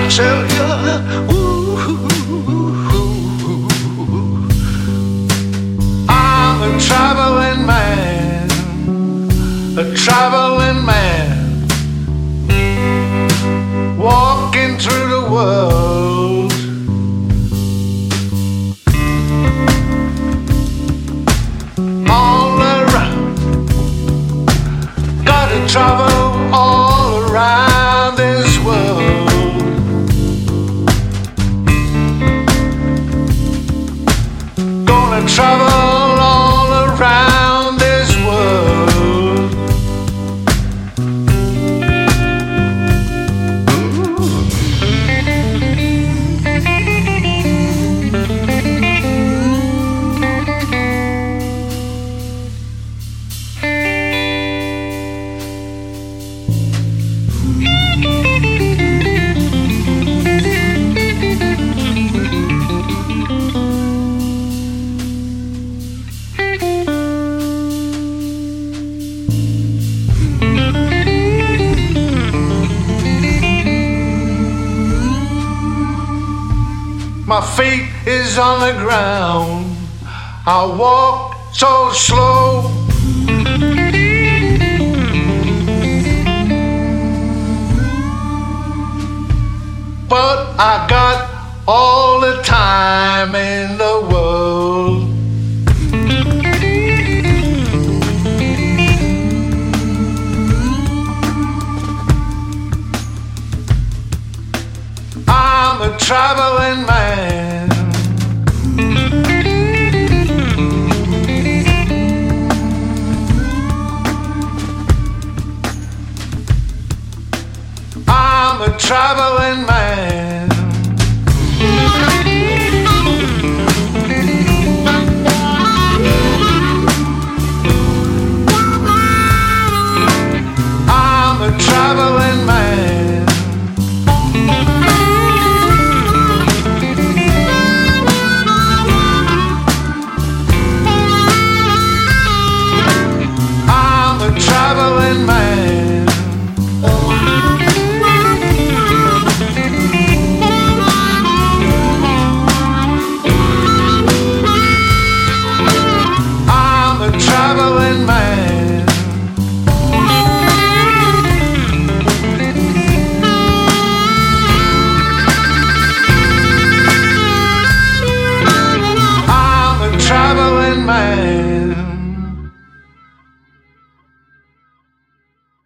I tell you, ooh, I'm a traveling man, a traveling. My feet is on the ground. I walk so slow. But I got all the time in the world. I'm a traveling man. I'm a traveling man.